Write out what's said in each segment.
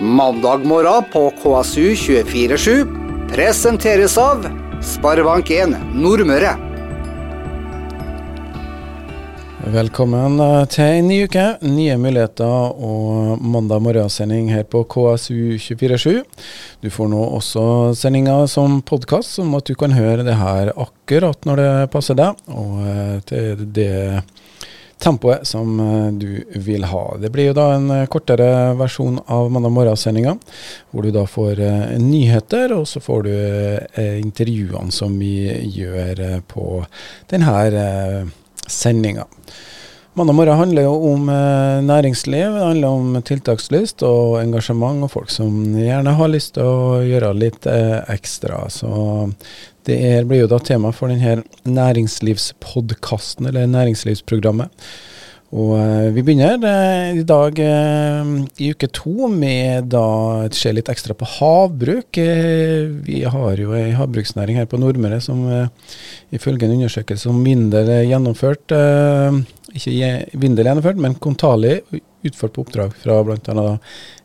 Mandag morgen på KSU247 presenteres av Sparebank1 Nordmøre. Velkommen eh, til en ny uke. Nye muligheter og mandag morgensending her på KSU247. Du får nå også sendinga som podkast, som at du kan høre det her akkurat når det passer deg. Og eh, til det tempoet som eh, du vil ha. Det blir jo da en kortere versjon av mandag morgensendinga, hvor du da får nyheter, og så får du intervjuene som vi gjør på denne sendinga. Mandag morgen handler jo om eh, næringsliv, det handler om tiltakslyst og engasjement, og folk som gjerne har lyst til å gjøre litt eh, ekstra. Så det er, blir jo da tema for denne næringslivspodkasten, eller næringslivsprogrammet. Og eh, vi begynner eh, i dag eh, i uke to med da se litt ekstra på havbruk. Vi har jo ei havbruksnæring her på Nordmøre som ifølge en undersøkelse som Vindel gjennomført ikke Vindel gjennomført, men Kontali utført på oppdrag fra bl.a.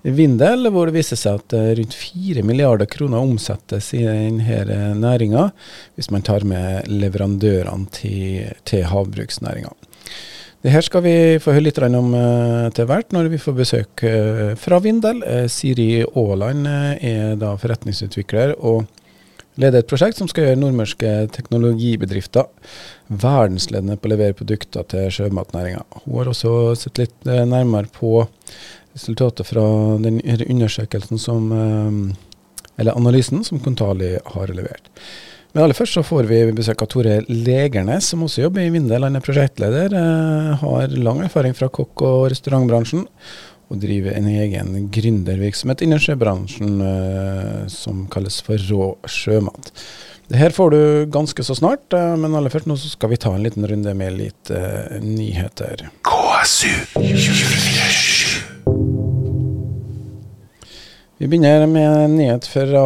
Vindel, hvor det viser seg at eh, rundt 4 milliarder kroner omsettes i denne næringa, hvis man tar med leverandørene til, til havbruksnæringa. Det her skal vi få høre litt om uh, til hvert når vi får besøk fra Vindel. Siri Aaland er da forretningsutvikler og leder et prosjekt som skal gjøre nordmørske teknologibedrifter verdensledende på å levere produkter til sjømatnæringa. Hun har også sett litt eh, nærmere på resultatet fra den undersøkelsen som eh, eller analysen som Kontali har levert. Men aller først så får vi besøk av Tore Legernes, som også jobber i Vindel. Han er prosjektleder, eh, har lang erfaring fra kokk- og restaurantbransjen og driver en egen gründervirksomhet innen sjøbransjen eh, som kalles for Rå sjømat. Det her får du ganske så snart, eh, men aller først nå så skal vi ta en liten runde med litt eh, nyheter. KSU 247. Vi begynner med en nyhet for å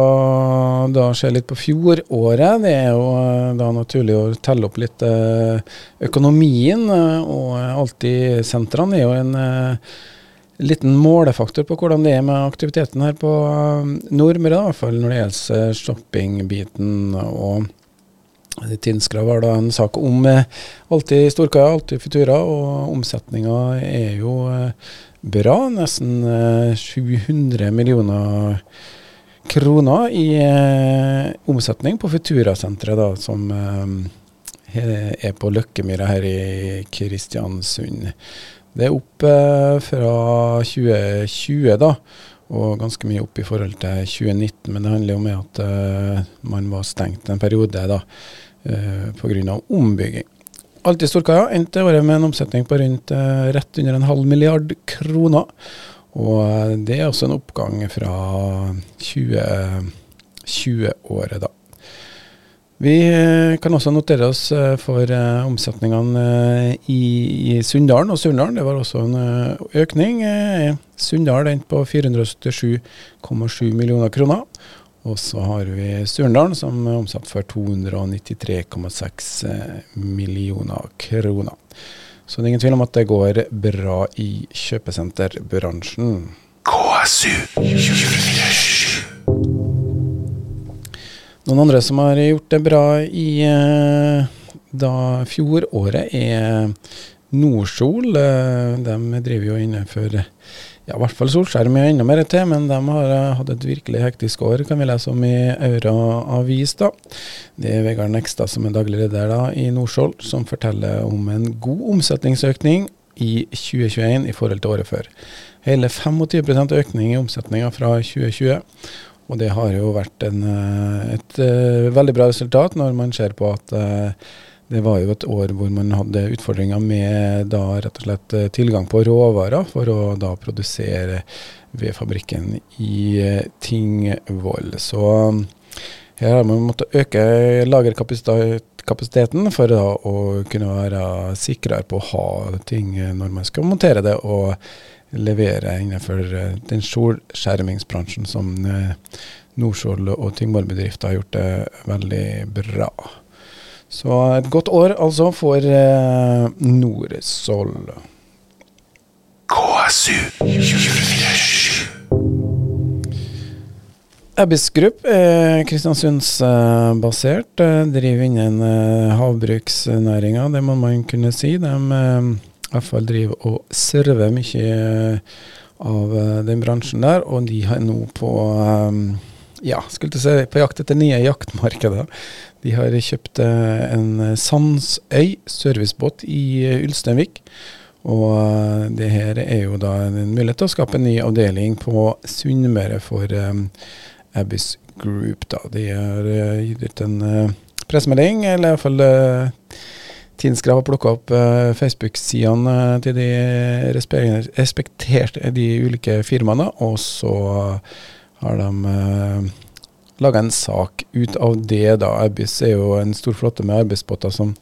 da se litt på fjoråret. Det er jo eh, da naturlig å telle opp litt eh, økonomien. Og Alltid-sentrene er jo en liten målefaktor på hvordan det er med aktiviteten her på um, Nordmøre, i hvert fall når det gjelder eh, shoppingbiten. og Tinskra var da en sak om eh, Alltid Storkaia, Alltid Futura, og omsetninga er jo eh, bra. Nesten 700 millioner kroner i omsetning på Futura-senteret, som er på Løkkemyra her i Kristiansund. Det er opp eh, fra 2020, da, og ganske mye opp i forhold til 2019. Men det handler jo om at eh, man var stengt en periode da, eh, pga. ombygging. Alltid Storkaia endte året med en omsetning på rundt eh, rett under en halv milliard kroner. Og det er også en oppgang fra 2020-året, da. Vi eh, kan også notere oss eh, for uh, omsetningene i, i Sunndalen og Surndalen. Det var også en økning. Sunndal endte på 477,7 millioner kroner. Og så har vi Surndalen som er omsatt for 293,6 millioner kroner. Så det er ingen tvil om at det går bra i kjøpesenterbransjen. KSU 24 noen andre som har gjort det bra i eh, da fjoråret, er Nordsol. Eh, de driver jo innenfor ja, i hvert fall Solskjerm er enda mer til, men de har eh, hatt et virkelig hektisk år, kan vi lese om i Aura Avis. da. Det er Vegard Nekstad som er daglig leder da, i Nordsol, som forteller om en god omsetningsøkning i 2021 i forhold til året før. Hele 25% økning i omsetninga fra 2020. Og det har jo vært en, eh, et uh, veldig bra resultat når man ser på at uh, det var jo et år hvor man hadde utfordringer med da rett og slett tilgang på råvarer for å da produsere ved fabrikken i Tingvoll. Så her har man måttet øke lagerkapasiteten for å kunne være sikrere på å ha ting når man skal montere det. og levere innenfor eh, den solskjermingsbransjen som eh, og Tyngvoll-bedrifter har gjort det veldig bra. Så et godt år altså for eh, Nordsol. KSU 247. Abyss Group er Kristiansundsbasert. driver innen havbruksnæringa, det må man kunne si. De hvert fall driver og server mye av den bransjen der, og de har nå på ja, skulle si på jakt etter nye jaktmarkeder. De har kjøpt en Sandsøy servicebåt i Ulsteinvik. Og det her er jo da en mulighet til å skape en ny avdeling på Sunnmøre for um, Abyss Group. da. De har gitt ut en uh, pressemelding, eller iallfall uh, Tinskrav har plukka opp uh, Facebook-sidene uh, til de respekterte de ulike firmaene, og så har de uh, laga en sak ut av det. da. Abyss er jo en stor flotte med arbeidsbåter som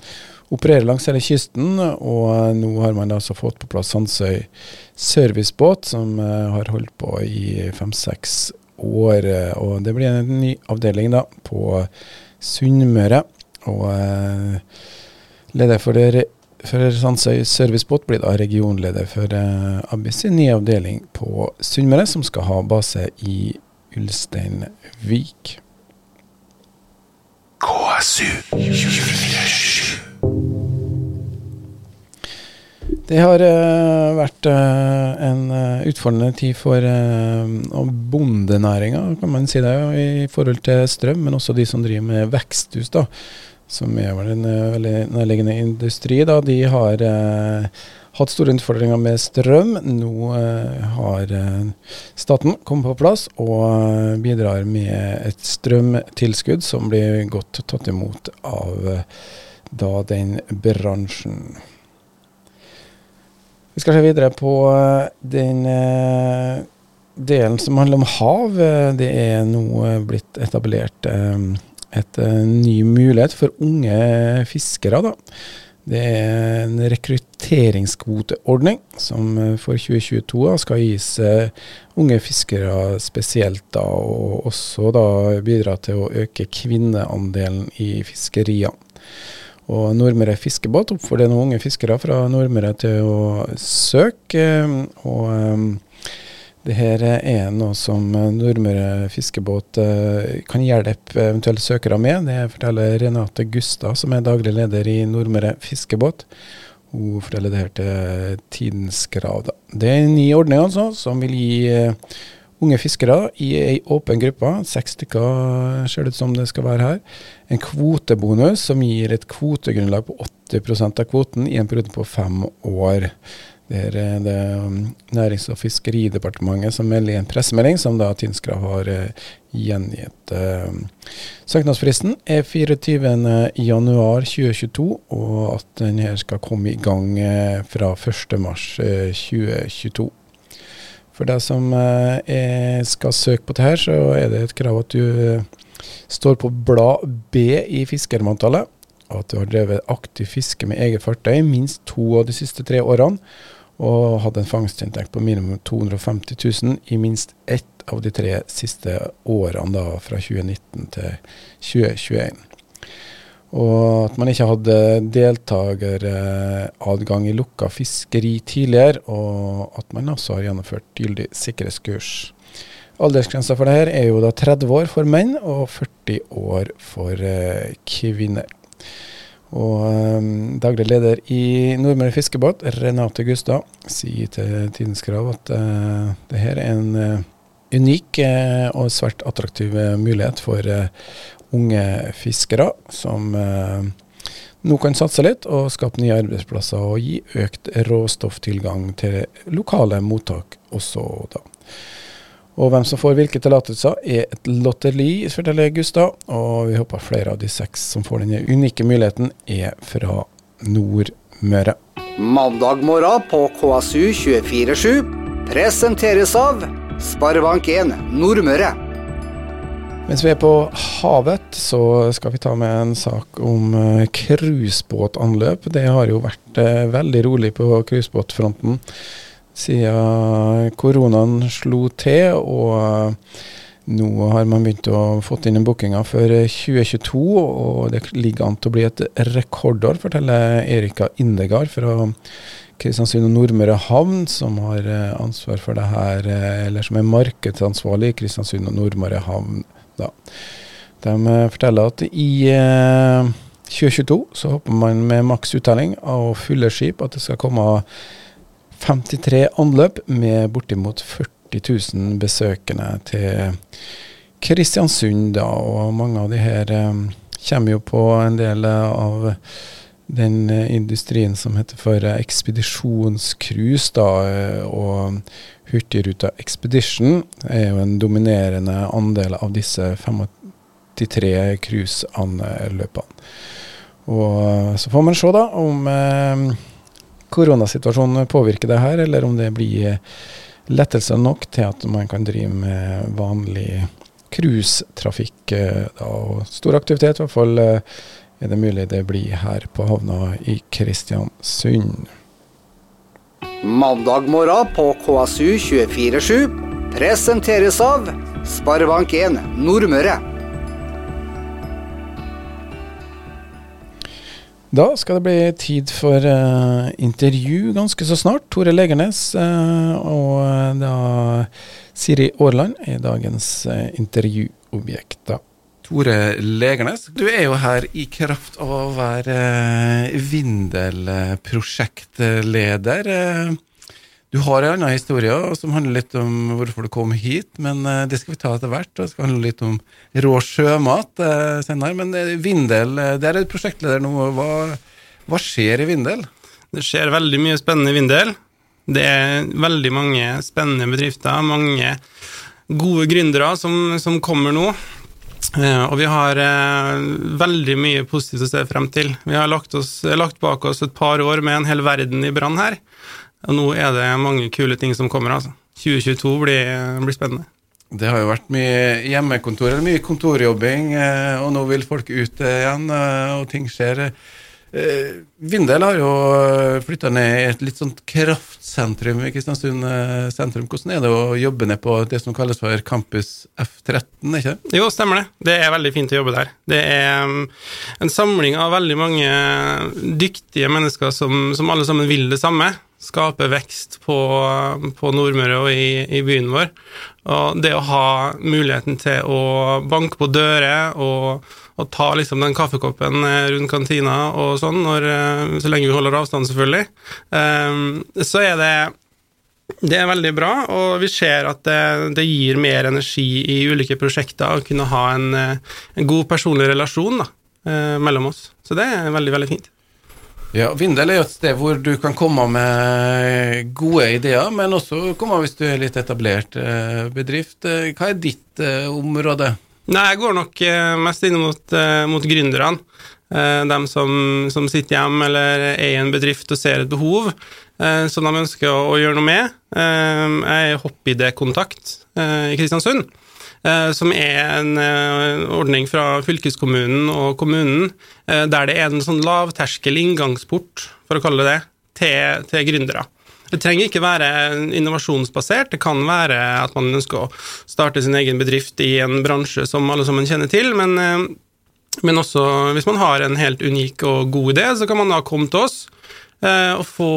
opererer langs hele kysten. Og nå har man altså fått på plass Sandsøy servicebåt, som har holdt på i fem-seks år. Og det blir en ny avdeling da på Sunnmøre. Og eh, leder for, for Sandsøy servicebåt blir da regionleder for uh, Abyss sin nye avdeling på Sunnmøre, som skal ha base i Ulsteinvik. KSU 247. Det har uh, vært uh, en uh, utfordrende tid for uh, bondenæringa, kan man si det, i forhold til strøm, men også de som driver med veksthus, da, som er en veldig nærliggende industri. Da. De har hatt store utfordringer med strøm. Nå har staten kommet på plass og bidrar med et strømtilskudd som blir godt tatt imot av da den bransjen. Vi skal se videre på eh, den eh, delen som handler om hav. Eh, det er nå blitt etablert et ny mulighet for unge fiskere. da. Det er en rekrutteringskvoteordning som for 2022 skal gis unge fiskere spesielt, da, og også da bidra til å øke kvinneandelen i fiskeriene. Og Nordmøre fiskebåt oppfordrer noen unge fiskere fra Nordmøre til å søke. og det her er noe som Nordmøre fiskebåt uh, kan hjelpe eventuelle søkere med. Det forteller Renate Gustad, som er daglig leder i Nordmøre fiskebåt. Hun forteller det her til Tidens Krav. Det er en ny ordning altså, som vil gi uh, unge fiskere i ei åpen gruppe. Seks stykker ser det ut som det skal være her. En kvotebonus som gir et kvotegrunnlag på 80% av kvoten i en periode på fem år. Det er det um, Nærings- og fiskeridepartementet som melder i en pressemelding, som da Tinskrav har uh, gjengitt. Uh, søknadsfristen er 24.1.2022, og at den her skal komme i gang fra 1.3.2022. For deg som eh, skal søke på det her, så er det et krav at du eh, står på blad B i fiskermanntallet, at du har drevet aktiv fiske med eget fartøy minst to av de siste tre årene, og hadde en fangstinntekt på minimum 250 000 i minst ett av de tre siste årene, da, fra 2019 til 2021. Og at man ikke hadde deltakeradgang i lukka fiskeri tidligere, og at man også har gjennomført gyldig sikkerhetskurs. Aldersgrensa for dette er jo da 30 år for menn og 40 år for uh, kvinner. Og um, daglig leder i Nordmøre Fiskebåt, Renate Gustad, sier til Tidens Krav at uh, det her er en uh, unik og svært attraktiv mulighet for unge fiskere som nå kan satse litt og skape nye arbeidsplasser og gi økt råstofftilgang til lokale mottak også da. Og hvem som får hvilke tillatelser er et lotteri, forteller Gustav. Og vi håper flere av de seks som får denne unike muligheten, er fra Nordmøre. Mandag morgen på KSU 247 presenteres av Sparebank1 Nordmøre. Mens vi er på havet, så skal vi ta med en sak om uh, cruisebåtanløp. Det har jo vært uh, veldig rolig på cruisebåtfronten siden koronaen slo til. Og uh, Nå har man begynt å få inn en bookinger for 2022, og det ligger an til å bli et rekordår, forteller Erika Indegard fra Kristiansund og Nordmøre havn, som har ansvar for det her, eller som er markedsansvarlig i Kristiansund og Nordmøre havn. Da. De forteller at i 2022 så håper man med maks uttelling av fulle skip at det skal komme 53 anløp med bortimot 40 000 besøkende til Kristiansund. Da, og mange av de her um, kommer jo på en del av den uh, industrien som heter for ekspedisjonscruise. da, og Hurtigruta Expedition er jo en dominerende andel av disse 53 cruiseanløpene. Og så får man se da om eh, koronasituasjonen påvirker det her, eller om det blir lettelse nok til at man kan drive med vanlig cruisetrafikk. Eh, og stor aktivitet, i hvert fall eh, er det mulig det blir her på havna i Kristiansund. Mandag morgen på KSU 247 presenteres av Sparebank1 Nordmøre. Da skal det bli tid for uh, intervju ganske så snart. Tore Legernes uh, og uh, da Siri Aarland er dagens intervjuobjekt. da. Tore Legernes, du er jo her i kraft av å være Vindel-prosjektleder. Du har en annen historie som handler litt om hvorfor du kom hit, men eh, det skal vi ta etter hvert. Det skal handle litt om rå sjømat eh, senere. Men eh, Vindel, der er du prosjektleder nå. Hva, hva, skjer i Vindel? Det skjer veldig mye spennende i Vindel. Det er veldig mange spennende bedrifter, mange gode gründere som, som kommer nå. Og vi har veldig mye positivt å se frem til. Vi har lagt, oss, lagt bak oss et par år med en hel verden i brann her. Og nå er det mange kule ting som kommer, altså. 2022 blir, blir spennende. Det har jo vært mye hjemmekontor, eller mye kontorjobbing, eh, og nå vil folk ut igjen, eh, og ting skjer. Eh, Vindel har jo flytta ned i et litt sånt kraftsentrum i Kristiansund sentrum. Hvordan er det å jobbe ned på det som kalles for Campus F13, ikke det? Jo, stemmer det. Det er veldig fint å jobbe der. Det er mm, en samling av veldig mange dyktige mennesker som, som alle sammen vil det samme skape vekst på, på Nordmøre og i, i, byen vår. Og det å ha muligheten til å banke på dører og, og ta liksom den kaffekoppen eh, rundt kantina og sånn, når, eh, så lenge vi holder avstand, selvfølgelig, um, så er det det er veldig bra, og vi ser at det, det gir mer energi i ulike prosjekter å kunne ha en, en god personlig relasjon da, mellom oss. Så det er veldig, veldig fint. Ja, Vindel er jo et sted hvor du kan komme med gode ideer, men også komme hvis du er litt etablert eh, bedrift. Eh, hva er ditt eh, område? Nei, Jeg går nok mest inn mot, mot gründerne. De som, som, sitter hjemme eller er i en bedrift og ser et behov som de ønsker å, gjøre noe med. Jeg er hoppidékontakt i Kristiansund. Eh, som er en eh, ordning fra fylkeskommunen og kommunen, eh, der det er en sånn lavterskel inngangsport, for å kalle det det, til, til gründere. Det trenger ikke være innovasjonsbasert, det kan være at man ønsker å starte sin egen bedrift i en bransje som alle sammen kjenner til, men, men også hvis man har en helt unik og god idé, så kan man da komme til oss og få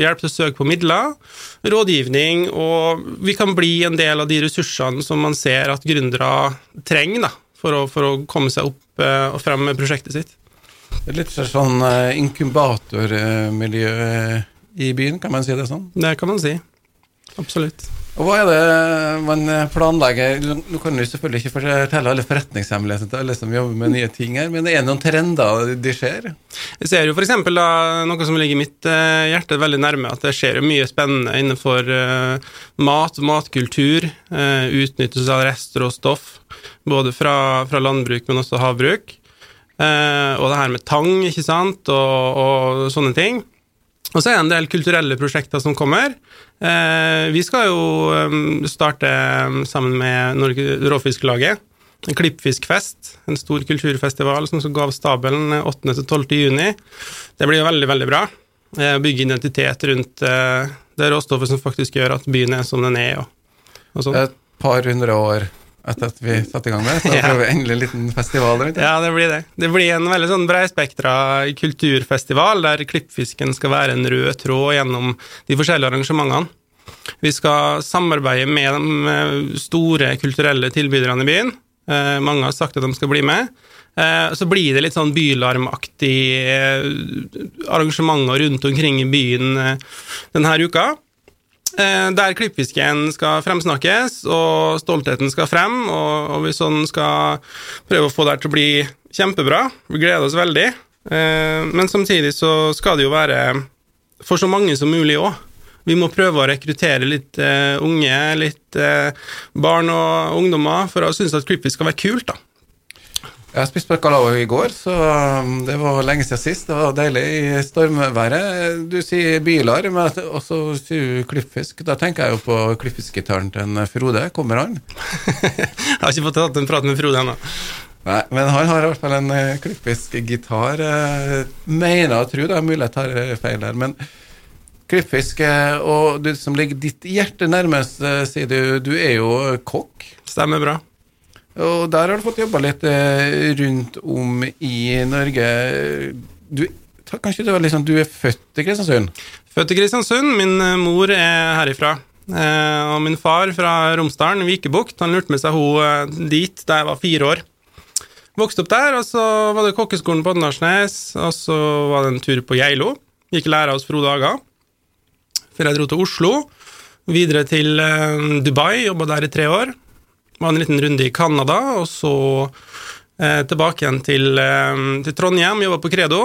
hjelp til å søke på midler rådgivning, og vi kan bli en del av de ressursene som man ser at gründere trenger da, for, å, for, å, komme seg opp eh, og frem med prosjektet sitt. Det er litt sånn eh, inkubatormiljø i byen, kan man si det sånn? Det kan man si. Absolutt. Og Hva er det man planlegger? Nå kan du selvfølgelig ikke fortelle alle forretningshemmelighetene til alle som jobber med nye ting her, men er det noen trender de ser? Jeg ser jo f.eks. noe som ligger mitt eh, hjerte veldig nærme, at det skjer jo mye spennende innenfor uh, mat, matkultur, uh, utnyttelse av rester og stoff, både fra, fra landbruk, men også havbruk. Og det her med tang, ikke sant, og, og sånne ting. Og så er det en del kulturelle prosjekter som kommer. Eh, vi skal jo starte sammen med Råfisklaget en klippfiskfest, en stor kulturfestival som skal gå av stabelen 8.-12. juni. Det blir jo veldig, veldig bra. Eh, bygge identitet rundt eh, det råstoffet som faktisk gjør at byen er som den er. Og, og sånn. Et par hundre år etter at vi satte i gang med det. Så Ja. får vi endelig en liten festival rundt det. Ja, det blir det. Det blir en veldig sånn breispektra kulturfestival, der klippfisken skal være en rød tråd gjennom de forskjellige arrangementene. Vi skal samarbeide med de eh, store kulturelle tilbyderne i byen. Eh, mange har sagt at de skal bli med. Eh, så blir det litt sånn bylarmaktig arrangementer rundt omkring i byen denne uka. Eh, der klippfisken skal fremsnakkes, og stoltheten skal frem, og, og vi sånn skal prøve å få det til å bli kjempebra. Vi gleder oss veldig. Eh, men samtidig så skal det jo være for så mange som mulig òg. Vi må prøve å rekruttere litt eh, unge, litt barn og ungdommer, for å synes at klippfisk skal være kult, da. Jeg spiste bacalao i går, så um, det var lenge siden sist. Det var deilig i stormværet. Du sier biler, og så sier du klippfisk. Da tenker jeg jo på klippfiskgitaren til en Frode. Kommer han? Jeg har ikke fått tatt en prat med Frode ennå. Nei, men han har i hvert fall en eh, klippfiskgitar. eh, Mener og tror, det er mulig jeg tar eh, feil her, men klippfisk, og du som ligger ditt hjerte nærmest, sier du, du er jo kokk. Stemmer bra. Og der har du fått jobba litt eh, rundt om i Norge. Du, kanskje det var liksom, du er født i Kristiansund? Født i Kristiansund. Min eh, mor er herifra. Eh, og min far fra Romsdalen, Vikebukt, han lurte med seg hun dit da jeg var fire år. Vokste opp der, og så var det kokkeskolen på Åndalsnes, og så var det en tur på Geilo. Gikk læra hos Frode Aga. Før jeg dro til Oslo. Videre til Dubai, jobba der i tre år. Var en liten runde i Canada, og så eh, tilbake igjen til, eh, til Trondheim, jobba på Credo.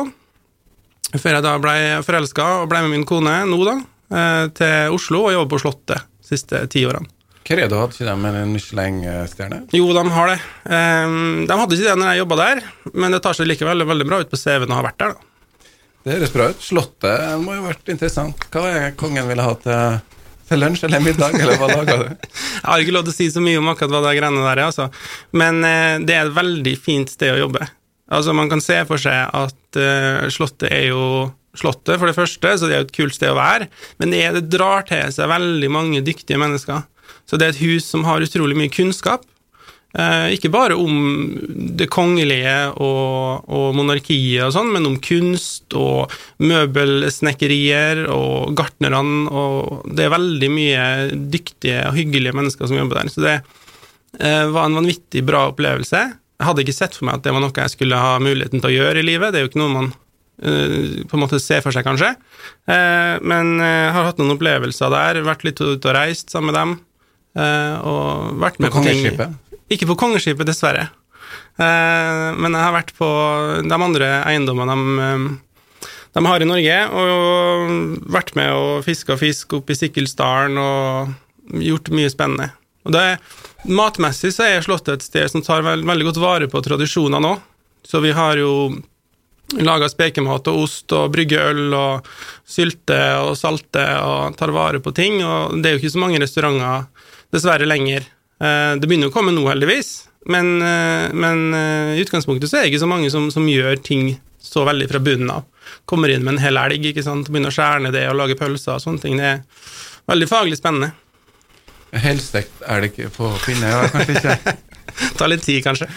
Før jeg da ble forelska og ble med min kone nå, da, eh, til Oslo og jobba på Slottet de siste ti årene. Credo hadde ikke de en Michelin-stjerne? Jo, de har det. Eh, De hadde ikke det når jeg jobba der, men det tar seg likevel veldig bra ut på CV-en å ha vært der. da. Det høres bra ut. Slottet må jo ha vært interessant. Hva er kongen ville ha til, til lunsj eller middag, eller hva laga du? Jeg har ikke lov til å si så mye om akkurat hva det greiene der er, altså. men eh, det er et veldig fint sted å jobbe. Altså, Man kan se for seg at eh, Slottet er jo Slottet, for det første, så det er jo et kult sted å være, men det, er, det drar til seg veldig mange dyktige mennesker. Så det er et hus som har utrolig mye kunnskap. Eh, ikke bare om det kongelige og, og monarkiet og sånn, men om kunst og møbelsnekkerier og gartnerne, og det er veldig mye dyktige og hyggelige mennesker som jobber der. Så det eh, var en vanvittig bra opplevelse. Jeg hadde ikke sett for meg at det var noe jeg skulle ha muligheten til å gjøre i livet. Det er jo ikke noe man eh, på en måte ser for seg, kanskje. Men jeg har hatt noen opplevelser der, vært litt ute og reist sammen med dem. og vært med På på, ting? Ikke på kongeskipet, dessverre. Eh, men jeg har vært på de andre eiendommene de, eh, de har i Norge, og vært med og fiska fisk oppe i Sikkilsdalen og gjort mye spennende. Og det, matmessig så er Slottet et sted som tar veld, veldig godt vare på tradisjonene òg. Så vi har jo laga spekemat og ost og brygger øl og sylte og salte og tar vare på ting. Og det er jo ikke så mange restauranter, dessverre, lenger. Eh, Det begynner å komme nå, heldigvis, men, eh, men eh, i utgangspunktet så er det ikke så mange som, som gjør ting så veldig fra bunnen av. Kommer inn med en hel elg, ikke sant, begynner å skjære ned det og lage pølser og sånne ting. Det er veldig faglig spennende. Helstekt elg på pinne? Ja, kanskje ikke. Tar litt tid, kanskje.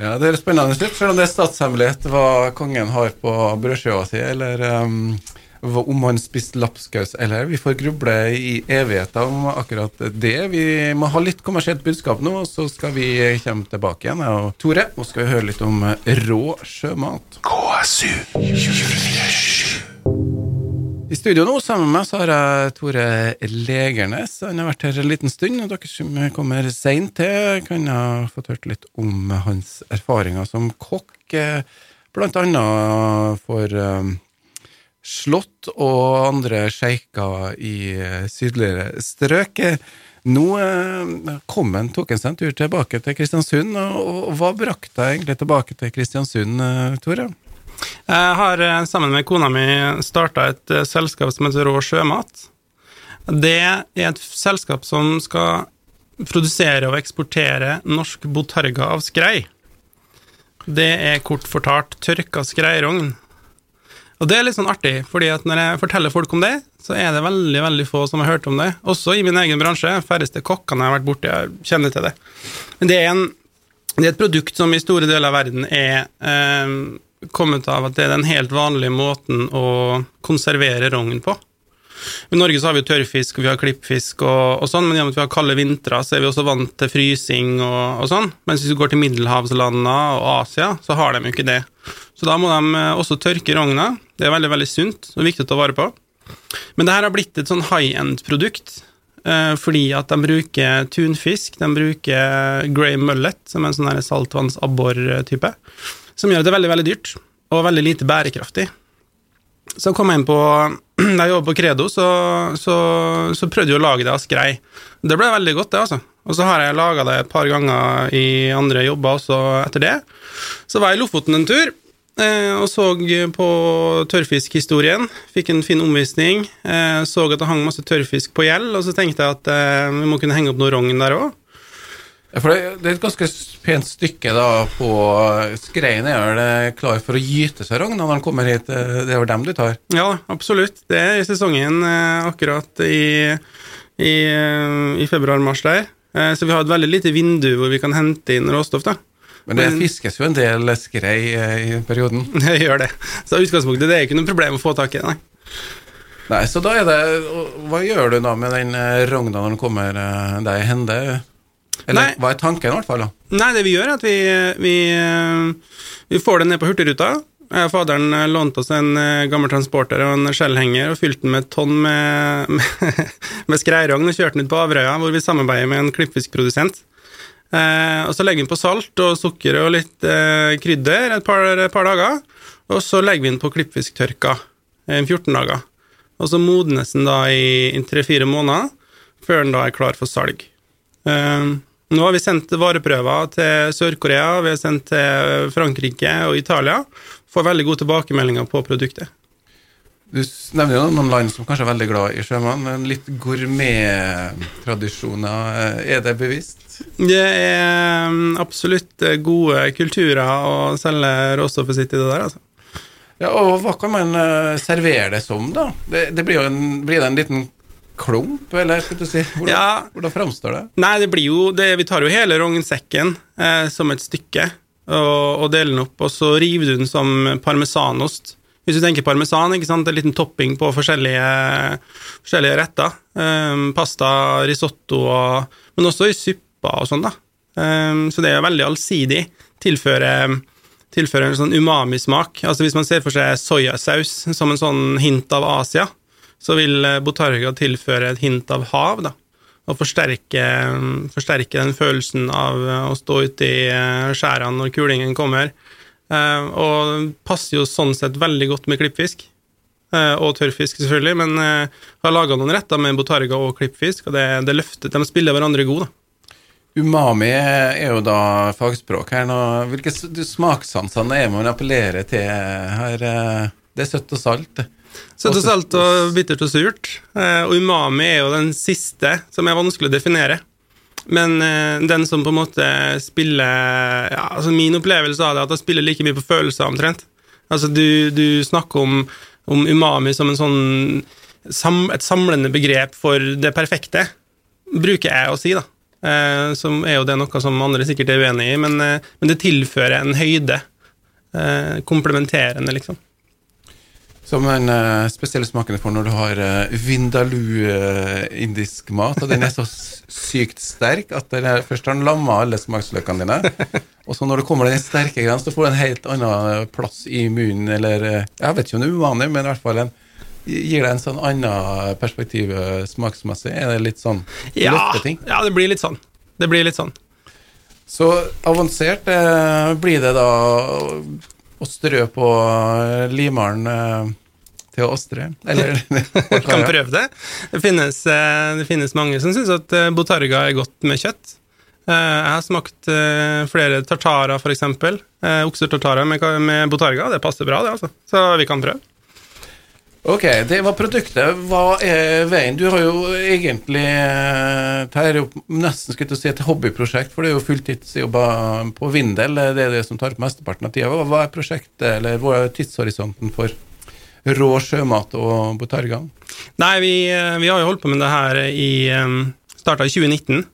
Ja, Det er spennende selv om det er statshemmelighet hva kongen har på brødskiva si, eller um, om han spiste lapskaus eller Vi får gruble i evigheter om akkurat det. Vi må ha litt kommersielt budskap nå, og så skal vi komme tilbake igjen. jeg Og Tore, nå skal vi høre litt om rå sjømat. I studio nå sammen med meg så har jeg Tore Legernes. Han har vært her en liten stund, og dere som kommer seint til, kan ha fått hørt litt om hans erfaringer som kokk, eh, blant annet for eh, slott og andre sjeiker i eh, sydligere strøk. Nå eh, kom han, tok han seg en tur tilbake til Kristiansund, og, hva brakte deg egentlig tilbake til Kristiansund, eh, Tore? Jeg har sammen med kona mi starta et selskap som heter Rå sjømat. Det er et selskap som skal produsere og eksportere norsk botarga av skrei. Det er kort fortalt tørka skreirogn. Og det er litt sånn artig, fordi at når jeg forteller folk om det, så er det veldig veldig få som har hørt om det. Også i min egen bransje. Færreste kokkene jeg har vært borti, kjenner til det. Men det er, en, det er et produkt som i store deler av verden er eh, kommet av at det er den helt vanlige måten å konservere rogn på. I Norge så har vi tørrfisk vi har klippfisk, og, og sånn, men gjennom at vi har kalde vintre, så er vi også vant til frysing og, og sånn. Mens hvis du går til middelhavslandene og Asia, så har de jo ikke det. Så da må de eh, også tørke rogna. Det er veldig veldig sunt og viktig å ta vare på. Men det her har blitt et sånn high end-produkt. Eh, fordi at de bruker tunfisk, de bruker grey mullet, som er en sånn saltvannsabbor-type, som gjør at det er veldig, veldig dyrt og veldig lite bærekraftig. Så kom jeg inn på Da jeg jobbet på Credo, så, så, så, prøvde jeg å lage det av skrei. Det ble veldig godt, det, altså. Og så har jeg laga det et par ganger i andre jobber også etter det. Så var jeg i Lofoten en tur, og så på tørrfiskhistorien. Fikk en fin omvisning. Eh, så at det hang masse tørrfisk på gjeld, og så tenkte jeg at eh, vi må kunne henge opp noe rogn der òg. For det, det, er et ganske pent stykke da på Skreien. Er det klar for å gyte seg rogn når han kommer hit? Det er vel dem du tar? Ja, absolutt. Det er i sesongen eh, akkurat i, i, eh, i februar-mars der. Eh, så vi har et veldig lite vindu hvor vi kan hente inn råstoff. da. Men det fiskes jo en del skrei i perioden? Det gjør det. Så utgangspunktet det er ikke noe problem å få tak i nei. Nei, så da er det Hva gjør du da med den rogna når den kommer deg i hende? Eller Nei. hva er tanken, i hvert fall? da? Nei, det vi gjør, er at vi, vi, vi får den ned på Hurtigruta. Faderen lånte oss en eh, gammel transporter og en skjellhenger og fylte den med et tonn med, med, med skreirogn og kjørte den ut på Averøya, hvor vi samarbeider med en klippfiskprodusent. Eh, og Så legger vi den på salt og sukker og litt eh, krydder et par, et par, dager. Og så legger vi den på klippfisktørka i 14 dager. Og så modnes den da i tre-fire måneder, før den da er klar for salg. Eh, nå har vi sendt vareprøver til Sør-Korea, vi har sendt til Frankrike og Italia. Får veldig gode tilbakemeldinger på produktet. Du nevner jo noen land som kanskje er veldig glad i sjømann, men litt gourmettradisjoner, er det bevisst? Det er mm, absolutt gode kulturer å selge råstoffet sitt i det der, altså. Ja, og hva kan man eh, servere det som, da? Det, det blir jo en, blir det en liten klump, eller skal du si? Hvordan, ja. hvordan framstår det? Nei, det blir jo det, Vi tar jo hele rognsekken eh, som et stykke og, og, deler den opp, og så river du den som parmesanost. Hvis du tenker parmesan, ikke sant? en liten topping på forskjellige, forskjellige retter. Um, pasta, risotto, og, men også i supper og sånn, da. Um, så det er veldig allsidig. Tilfører tilfører en sånn umami-smak. Altså Hvis man ser for seg soyasaus som en sånn hint av Asia, så vil eh, Botarga tilføre et hint av hav, da, og forsterke, forsterke den følelsen av eh, å stå ute i eh, skjærene når kulingen kommer. Og passer jo sånn sett veldig godt med klippfisk. Og tørrfisk, selvfølgelig, men har laga noen retter med botarga og klippfisk, og det, det løfter, de spiller hverandre gode. da. Umami er jo da fagspråk her nå. Hvilke smaksansene er man appellerer til her? Det er søtt og salt. Søtt og salt og bittert og surt. Eh, og umami er jo den siste, som er vanskelig å definere. Men eh, den som på en måte spiller ja, altså Min opplevelse av det er at det spiller like mye på følelser, omtrent. Altså, du, du snakker om, om, umami som sånn sam, et samlende begrep for det perfekte, bruker jeg å si, da. Eh, som er jo det noe som andre sikkert er uenig i, men, eh, men det tilfører en høyde. Eh, komplementerende, liksom. Som en uh, spesielle smaken for når du har uh, vindaloo uh, indisk mat, og den er så sykt sterk at den er, først har den lamma alle smaksløkene dine, og så når det kommer den sterke greia, så får du en helt annen plass i munnen, eller Jeg vet ikke om det er uvanlig, men i hvert fall en, gir det en sånn annen perspektiv smaksmessig. Er det litt sånn ja, løfteting? Ja, det blir litt sånn. Det blir litt sånn. Så avansert blir det da å strø på eh, limaren eh, til å ostre? Eller Kan prøve det. Det finnes, eh, det finnes mange som syns at botarga er godt med kjøtt. Jeg har smakt flere tartarer, f.eks. Oksetartarer med, med botarga. Det passer bra, det, altså. Så vi kan prøve. Ok, det var produktet. Hva er veien? Du har jo egentlig eh, Dette er jo nesten skulle si et hobbyprosjekt, for det er jo fulltidsjobber på Vindel. Det er det som tar opp mesteparten av tida. Hva er prosjektet, eller hva er tidshorisonten for rå sjømat og botargene? Nei, vi, vi, har jo holdt på med det her i Starta i 2019.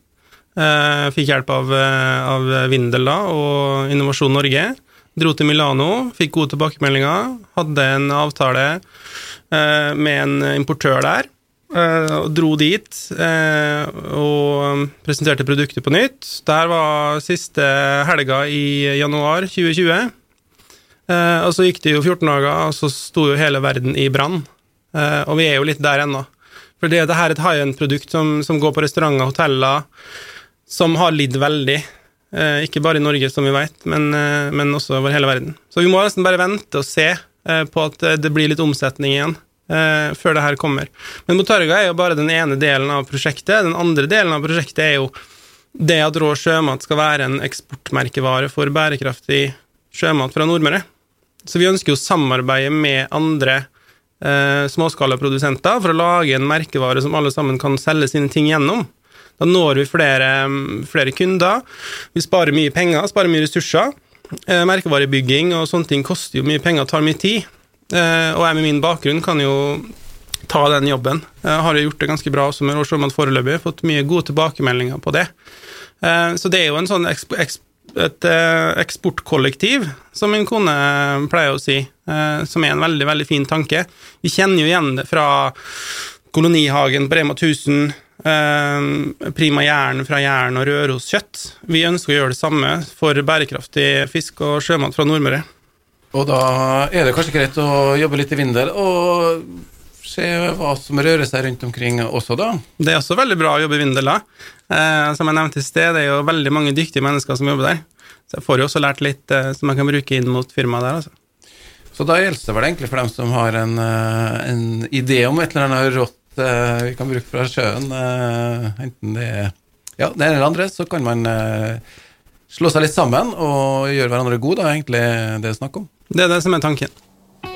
Fikk hjelp av, av Vindel da, og Innovasjon Norge. Dro til Milano, fikk gode tilbakemeldinger. Hadde en avtale med en importør der. Og dro dit uh, og presenterte produktet på nytt. Der var siste helga i januar 2020. Uh, og så gikk det jo 14 dager, og så sto jo hele verden i brann. og vi er jo litt der ennå. For det, det her er et high end-produkt som, som, går på restauranter og hoteller, som har lidd veldig. ikke bare i Norge, som vi vet, men, men også over hele verden. Så vi må nesten bare vente og se på at det blir litt omsetning igjen eh, før det her kommer. Men Motarga er jo bare den ene delen av prosjektet. Den andre delen av prosjektet er jo det at rå sjømat skal være en eksportmerkevare for bærekraftig sjømat fra Nordmøre. Så vi ønsker jo samarbeide med andre eh, småskalaprodusenter for å lage en merkevare som alle sammen kan selge sine ting gjennom. Da når vi flere, flere kunder. Vi sparer mye penger, sparer mye ressurser. Eh, merkevarebygging og sånne ting koster jo mye penger og tar mye tid. Eh, og jeg med min bakgrunn kan jo ta den jobben. Jeg har gjort det ganske bra også med Råsjømat foreløpig, fått mye gode tilbakemeldinger på det. Eh, så det er jo en sånn et eh, eksportkollektiv, som min kone pleier å si, som er en veldig, veldig fin tanke. Vi kjenner jo igjen det fra Kolonihagen på Rema 1000, Prima Jern fra Jern og Røroskjøtt. Vi ønsker å gjøre det samme for bærekraftig fisk og sjømat fra Nordmøre. Og da er det kanskje greit å jobbe litt i Vindel og se hva som rører seg rundt omkring også, da. Det er også veldig bra å jobbe i Vindel, da. Eh, som jeg nevnte i sted, det er jo veldig mange dyktige mennesker som jobber der. Så jeg får jo også lært litt eh, som jeg kan bruke inn mot firmaet der, altså. Så da gjelder det vel egentlig for dem som har en, eh, en idé om et eller annet rått eh, vi kan bruke fra sjøen, eh, enten det er ja, det ene eller andre, så kan man eh, slå seg litt sammen og gjøre hverandre gode, det er egentlig det det er snakk om. Det er det som er tanken.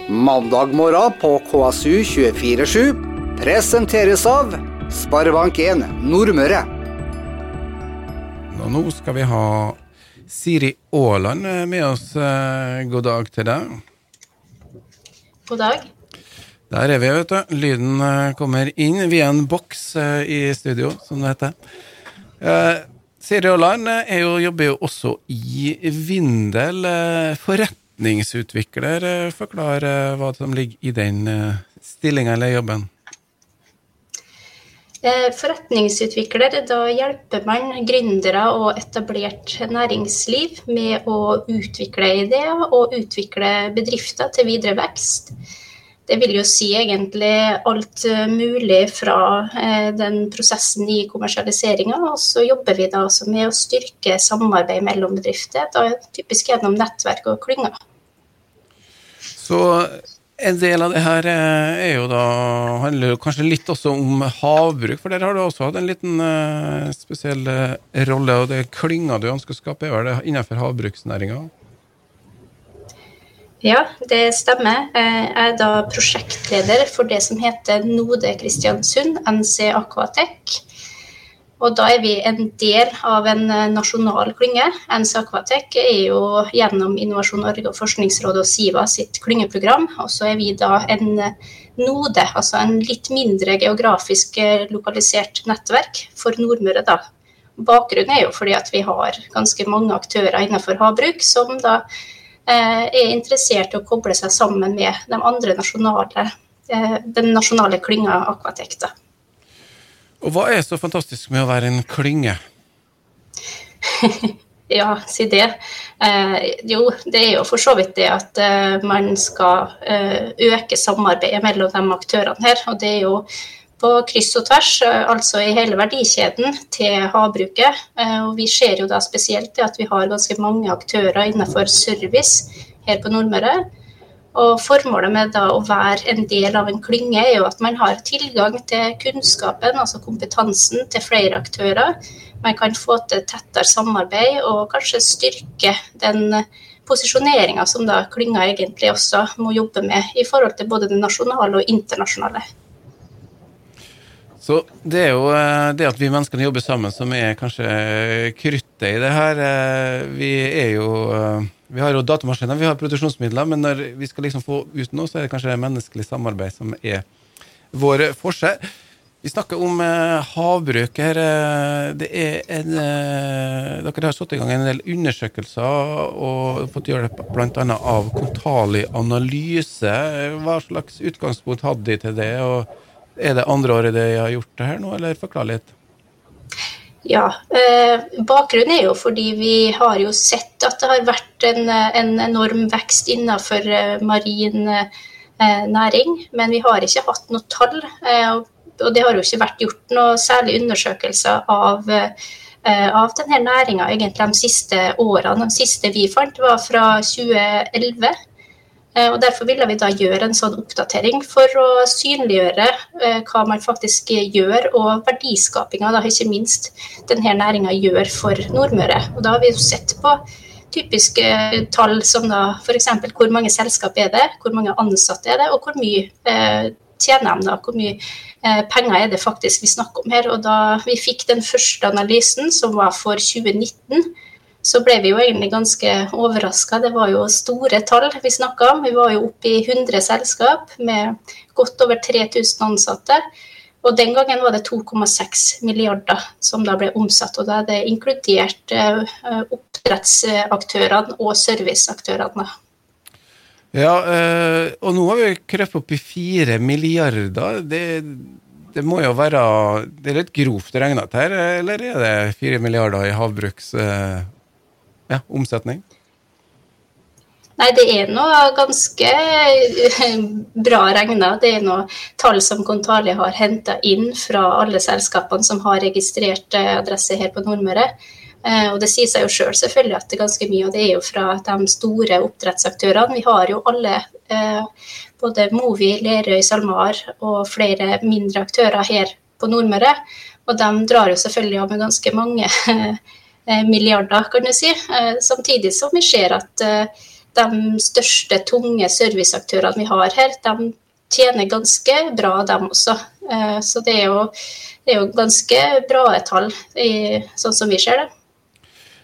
Mandag morgen på KSU 247 presenteres av Sparebank1 Nordmøre. Og nå skal vi ha Siri Aaland med oss. Eh, god dag til deg. God dag. Der er vi, vet du. Lyden eh, kommer inn via en boks eh, i studio, som det heter. Siri Aaland jobber jo også i Vindel. Forretningsutvikler. Eh, Forklar eh, hva som ligger i den eh, stillinga eller jobben. Forretningsutvikler, da hjelper man gründere og etablert næringsliv med å utvikle ideer og utvikle bedrifter til videre vekst. Det vil jo si egentlig alt mulig fra den prosessen i kommersialiseringa. Og så jobber vi da med å styrke samarbeid mellom bedrifter, da typisk gjennom nettverk og klynger. Så en del av det her eh, er jo da, handler kanskje litt også om havbruk, for der har du også hatt en liten spesiell rolle. Og det klynga du ønsker å skape, er det innenfor havbruksnæringa? Ja, det stemmer. Jeg er da prosjektleder for det som heter Node Kristiansund, NC Aquatec. Og da er vi en del av en eh, nasjonal klynge. NC Aquatec er jo gjennom Innovasjon Norge og Forskningsrådet og Siva sitt klyngeprogram. Og så er vi da en eh, node, altså en litt mindre geografisk eh, lokalisert nettverk for Nordmøre. da. Bakgrunnen er jo fordi at vi har ganske mange aktører innenfor havbruk som da eh, er interessert i å koble seg sammen med de andre nasjonale, eh, den nasjonale klynga Aquatec. da. Og hva er så fantastisk med å være en klynge? ja, si det. Eh, jo, det er jo for så vidt det at eh, man skal eh, øke samarbeidet mellom de aktørene her. Og det er jo på kryss og tvers, eh, altså i hele verdikjeden til havbruket. Eh, og vi ser jo da spesielt at vi har ganske mange aktører innenfor service her på Nordmøre. Og Formålet med å være en del av en klynge er jo at man har tilgang til kunnskapen, altså kompetansen, til flere aktører. Man kan få til tettere samarbeid og kanskje styrke den posisjoneringa som da klynga egentlig også må jobbe med i forhold til både det nasjonale og internasjonale. Så det er jo eh, det at vi menneskene jobber sammen som er kanskje kruttet i det her. Eh, vi er jo eh, Vi har jo datamaskiner, vi har produksjonsmidler, men når vi skal liksom få ut noe, så er det kanskje menneskelig samarbeid som er vår forse. Vi snakker om havbruk her. Det er en, dere har satt i gang en del undersøkelser og fått gjøre det bl.a. av Kontali Analyse. Hva slags utgangspunkt hadde de til det? og Er det andre året de har gjort det her nå, eller forklar litt? Ja, eh, Bakgrunnen er jo fordi vi har jo sett at det har vært en, en enorm vekst innenfor eh, marin eh, næring. Men vi har ikke hatt noe tall. Eh, og det har jo ikke vært gjort noe særlig undersøkelser av, eh, av denne næringa de siste årene. De siste vi fant, var fra 2011. Eh, og Derfor ville vi da gjøre en sånn oppdatering for å synliggjøre eh, hva man faktisk gjør, og verdiskapinga ikke minst denne næringa gjør for Nordmøre. Og Da har vi jo sett på typiske tall som da f.eks. hvor mange selskap er det, hvor mange ansatte er det, og hvor mye eh, tjener de da, hvor mye eh, penger er det faktisk vi snakker om her. Og da vi fikk den første analysen, som var for 2019, så ble vi jo egentlig ganske overraska. Det var jo store tall vi snakka om. Vi var jo oppe i 100 selskap med godt over 3000 ansatte. Og den gangen var det 2,6 milliarder som da ble omsatt. Og da er det inkludert eh, oppdrettsaktørene og serviceaktørene. Ja, eh, og nå har vi krøpet opp i 4 milliarder. Det, det må jo være Det er litt grovt regnet her, eller er det 4 milliarder i havbruks ja, omsetning? Nei, det er noe ganske eh, bra regna. Det er noe tall som Kontali har henta inn fra alle selskapene som har registrert eh, adresse her på Nordmøre. Eh, og det sier seg jo sjøl selv, selvfølgelig at det er ganske mye, og det er jo fra de store oppdrettsaktørene. Vi har jo alle, både Movi, Lerøy, SalMar og flere mindre aktører her på Nordmøre. Og de drar jo selvfølgelig av med ganske mange milliarder, kan du si. Eh, samtidig som vi ser at eh, de største, tunge serviceaktørene vi har her, de tjener ganske bra, dem også. Så det er jo, det er jo ganske bra tall, sånn som vi ser det.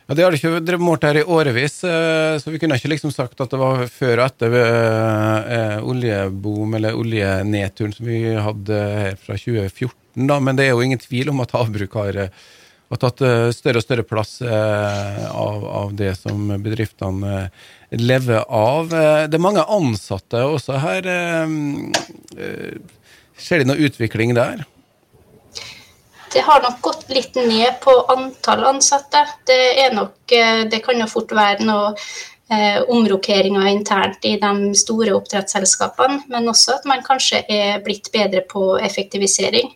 Ja, Det har det ikke drevet målt her i årevis, så vi kunne ikke liksom sagt at det var før og etter oljeboom eller oljenedturen som vi hadde her fra 2014. da, Men det er jo ingen tvil om at havbruk har og tatt eh, større og større plass eh, av, av det som bedriftene eh, lever av. Det er mange ansatte også her. Skjer det noe utvikling der? Det har nok gått litt ned på antall ansatte. Det, nok, det kan jo fort være noe omrokeringer internt i de store oppdrettsselskapene, men også at man kanskje er blitt bedre på effektivisering.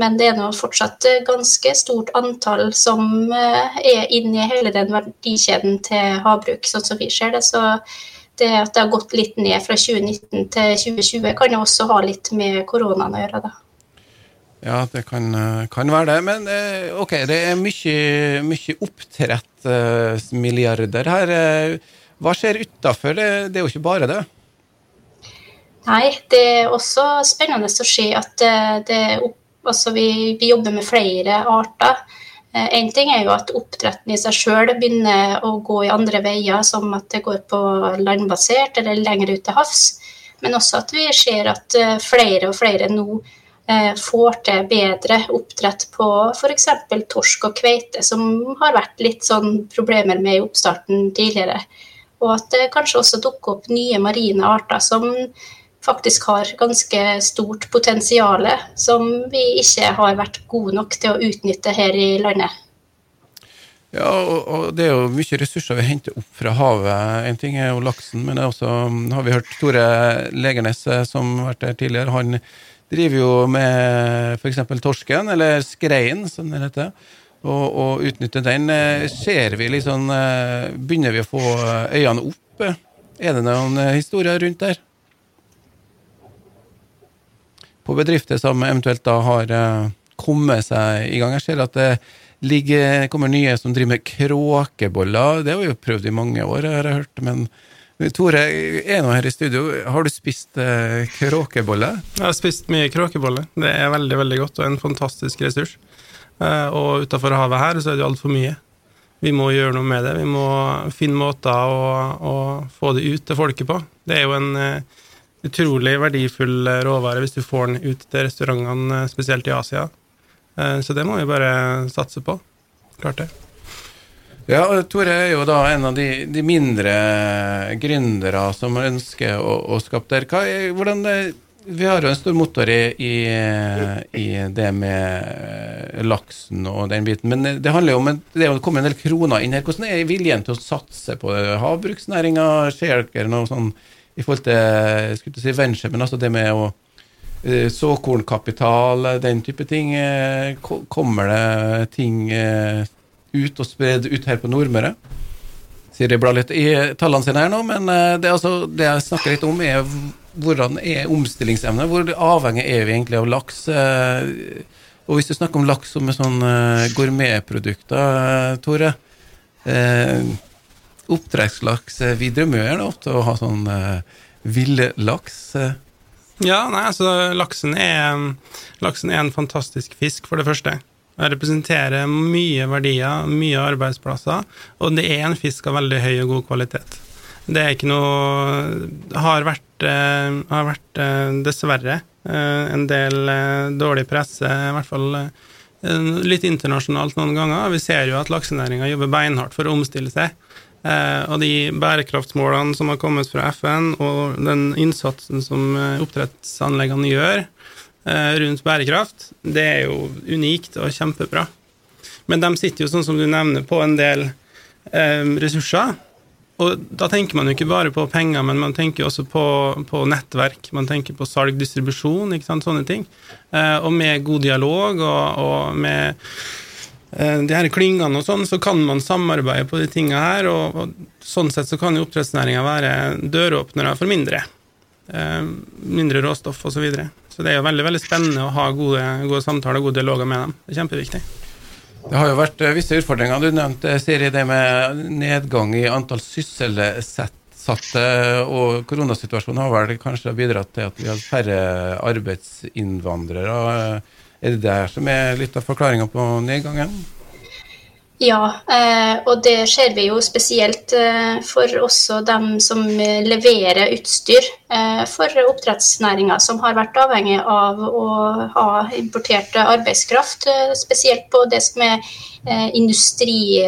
Men det er nå fortsatt ganske stort antall som eh, er inne i hele den verdikjeden til havbruk, sånn som vi ser det. Så det at det har gått litt ned fra 2019 til 2020, kan jo også ha litt med koronaen å gjøre. da. Ja, det kan, eh, kan, være det. Men eh, ok, det er mye, mye oppdrettsmilliarder her. Hva skjer utafor? Det, det er jo ikke bare det? Nei, det er også spennende å se at det er opp Altså vi, vi jobber med flere arter. Én eh, ting er jo at oppdretten i seg sjøl begynner å gå i andre veier, som at det går på landbasert eller lenger ut til havs. Men også at vi ser at eh, flere og flere nå eh, får til bedre oppdrett på f.eks. torsk og kveite, som har vært litt sånn problemer med i oppstarten tidligere. Og at det kanskje også dukker opp nye marine arter som faktisk har ganske stort potensial som vi ikke har vært gode nok til å utnytte her i landet. Ja, og, det er jo mye ressurser vi henter opp fra havet. En ting er jo laksen, men også har vi hørt Tore Legernes, eh, som har vært her tidligere. Han driver jo med f.eks. torsken, eller skreien, som det heter. Og, og utnytter den. Eh, ser vi liksom Begynner vi å få øynene opp? Er det noen historier rundt der? På bedrifter som eventuelt da har uh, kommet seg i gang. Jeg ser at det ligger, kommer nye som driver med kråkeboller. Det har vi jo prøvd i mange år, har jeg hørt. men Tore, er nå her i studio. Har du spist eh, kråkebolle? Jeg har spist mye kråkebolle. Det er veldig veldig godt og en fantastisk ressurs. Eh, og utafor havet her så er det jo altfor mye. vi må gjøre noe med det. Vi må finne måter å, å få det ut til folket på. Det er jo en uh, utrolig verdifull råvare hvis du får den ut til restaurantene, spesielt i Asia. Uh, så det må vi bare satse på. Klart det. Ja, og Tore er jo da en av de, de mindre gründere som ønsker å, å skape der. Hva hvordan vi har jo en stor motor i, i, i, det med laksen og den biten, men det handler jo om det å komme en del kroner inn her. Hvordan er viljen til å satse på havbruksnæringa? Skjer dere noe sånn i forhold til skulle si venture, altså det med å eh, såkornkapital, den type ting. Eh, kommer det ting eh, ut og spredd ut her på Nordmøre. Siri blar litt i tallene sine her nå, men det, altså, det, jeg snakker litt om, er hvordan er omstillingsevne? Hvor avhengig er vi egentlig av laks? Og hvis du snakker om laks som er sånn gourmetprodukter, Tore Oppdrettslaks Vi drømmer jo gjerne ofte å ha sånn villaks. Ja, nei, altså laksen er, laksen er en fantastisk fisk, for det første. Den representerer mye verdier, mye arbeidsplasser, og det er en fisk av veldig høy og god kvalitet. Det er ikke noe Har vært, eh, har vært eh, dessverre eh, en del dårlig presse, i hvert fall litt internasjonalt noen ganger. Vi ser jo at laksenæringa jobber beinhardt for å omstille seg. Og de bærekraftsmålene som har kommet fra FN, og den innsatsen som oppdrettsanleggene gjør, Eh, rundt bærekraft, det er jo unikt og kjempebra. Men de sitter jo, sånn som du nevner, på en del eh, ressurser. Og da tenker man jo ikke bare på penger, men man tenker også på, på nettverk. Man tenker på salg, distribusjon, ikke sant, sånne ting. Eh, og med god dialog og, og med eh, de her klyngene og sånn, så kan man samarbeide på de tinga her. Og, og sånn sett så kan jo oppdrettsnæringa være døråpnere for mindre. Eh, mindre råstoff osv. Så, videre. så det er jo veldig veldig spennende å ha gode, gode samtaler og gode dialoger med dem. Det er kjempeviktig. Det har jo vært eh, visse utfordringer. Du nevnte Siri, det med nedgang i antall sysselsatte. Og koronasituasjonen har vel kanskje bidratt til at vi har færre arbeidsinnvandrere. Er det der som er litt av forklaringa på nedgangen? Ja, eh, og det ser vi jo spesielt eh, for også dem som leverer utstyr eh, for oppdrettsnæringa, som har vært avhengig av å ha importert arbeidskraft, spesielt på det som er industri-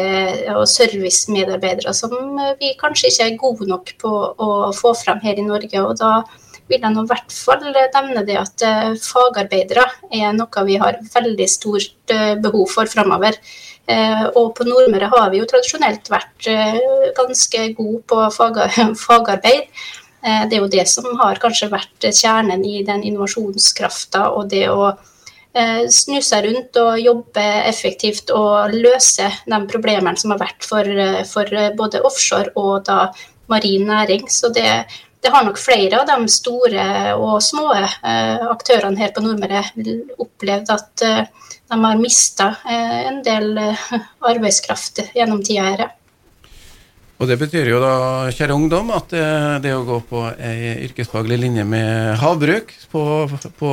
og servicemedarbeidere, som vi kanskje ikke er gode nok på å få frem her i Norge. og da vil jeg nå i hvert fall nevne det at fagarbeidere er noe vi har veldig stort behov for framover. Eh, og på Nordmøre har vi jo tradisjonelt vært eh, ganske gode på fagarbeid. Eh, det er jo det som har kanskje vært kjernen i den innovasjonskrafta og det å snu seg rundt og jobbe effektivt og løse de problemene som har vært for, for både offshore og da marin næring. Så det, det, har nok flere av de store og små aktørene her på Nordmøre opplevd at de har mista eh, en del eh, arbeidskraft gjennom tida her. Og Det betyr jo da, kjære ungdom, at eh, det å gå på ei yrkesfaglig linje med havbruk på, på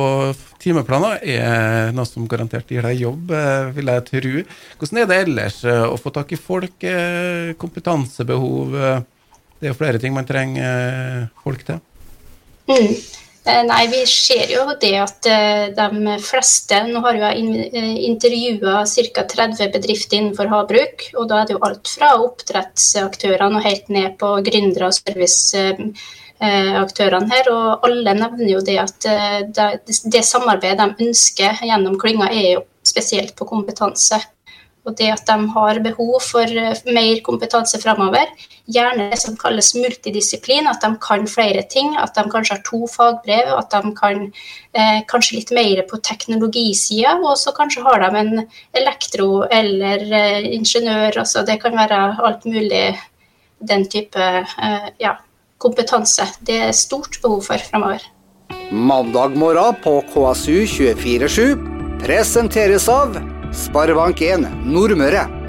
timeplaner er noe som garantert gir deg jobb, vil jeg tro. Hvordan er det ellers å få tak i folk? Kompetansebehov? Det er jo flere ting man trenger folk til. Mm. Eh, nei, vi ser jo det at eh, de fleste Nå har jeg eh, intervjua ca. 30 bedrifter innenfor havbruk. Og da er det jo alt fra oppdrettsaktørene og helt ned på gründere og serviceaktørene her. Og alle nevner jo det at det, det samarbeidet de ønsker gjennom klynga, er jo spesielt på kompetanse. Og det at de har behov for eh, mer kompetanse framover. Gjerne det som kalles multidisiplin, at de kan flere ting. At de kanskje har to fagbrev, at de kan eh, kanskje litt mer på teknologisida. Og så kanskje har de en elektro eller eh, ingeniør. Altså det kan være alt mulig den type eh, ja, kompetanse. Det er stort behov for framover. Mandag morgen på KSU 247 presenteres av Sparebank1 Nordmøre.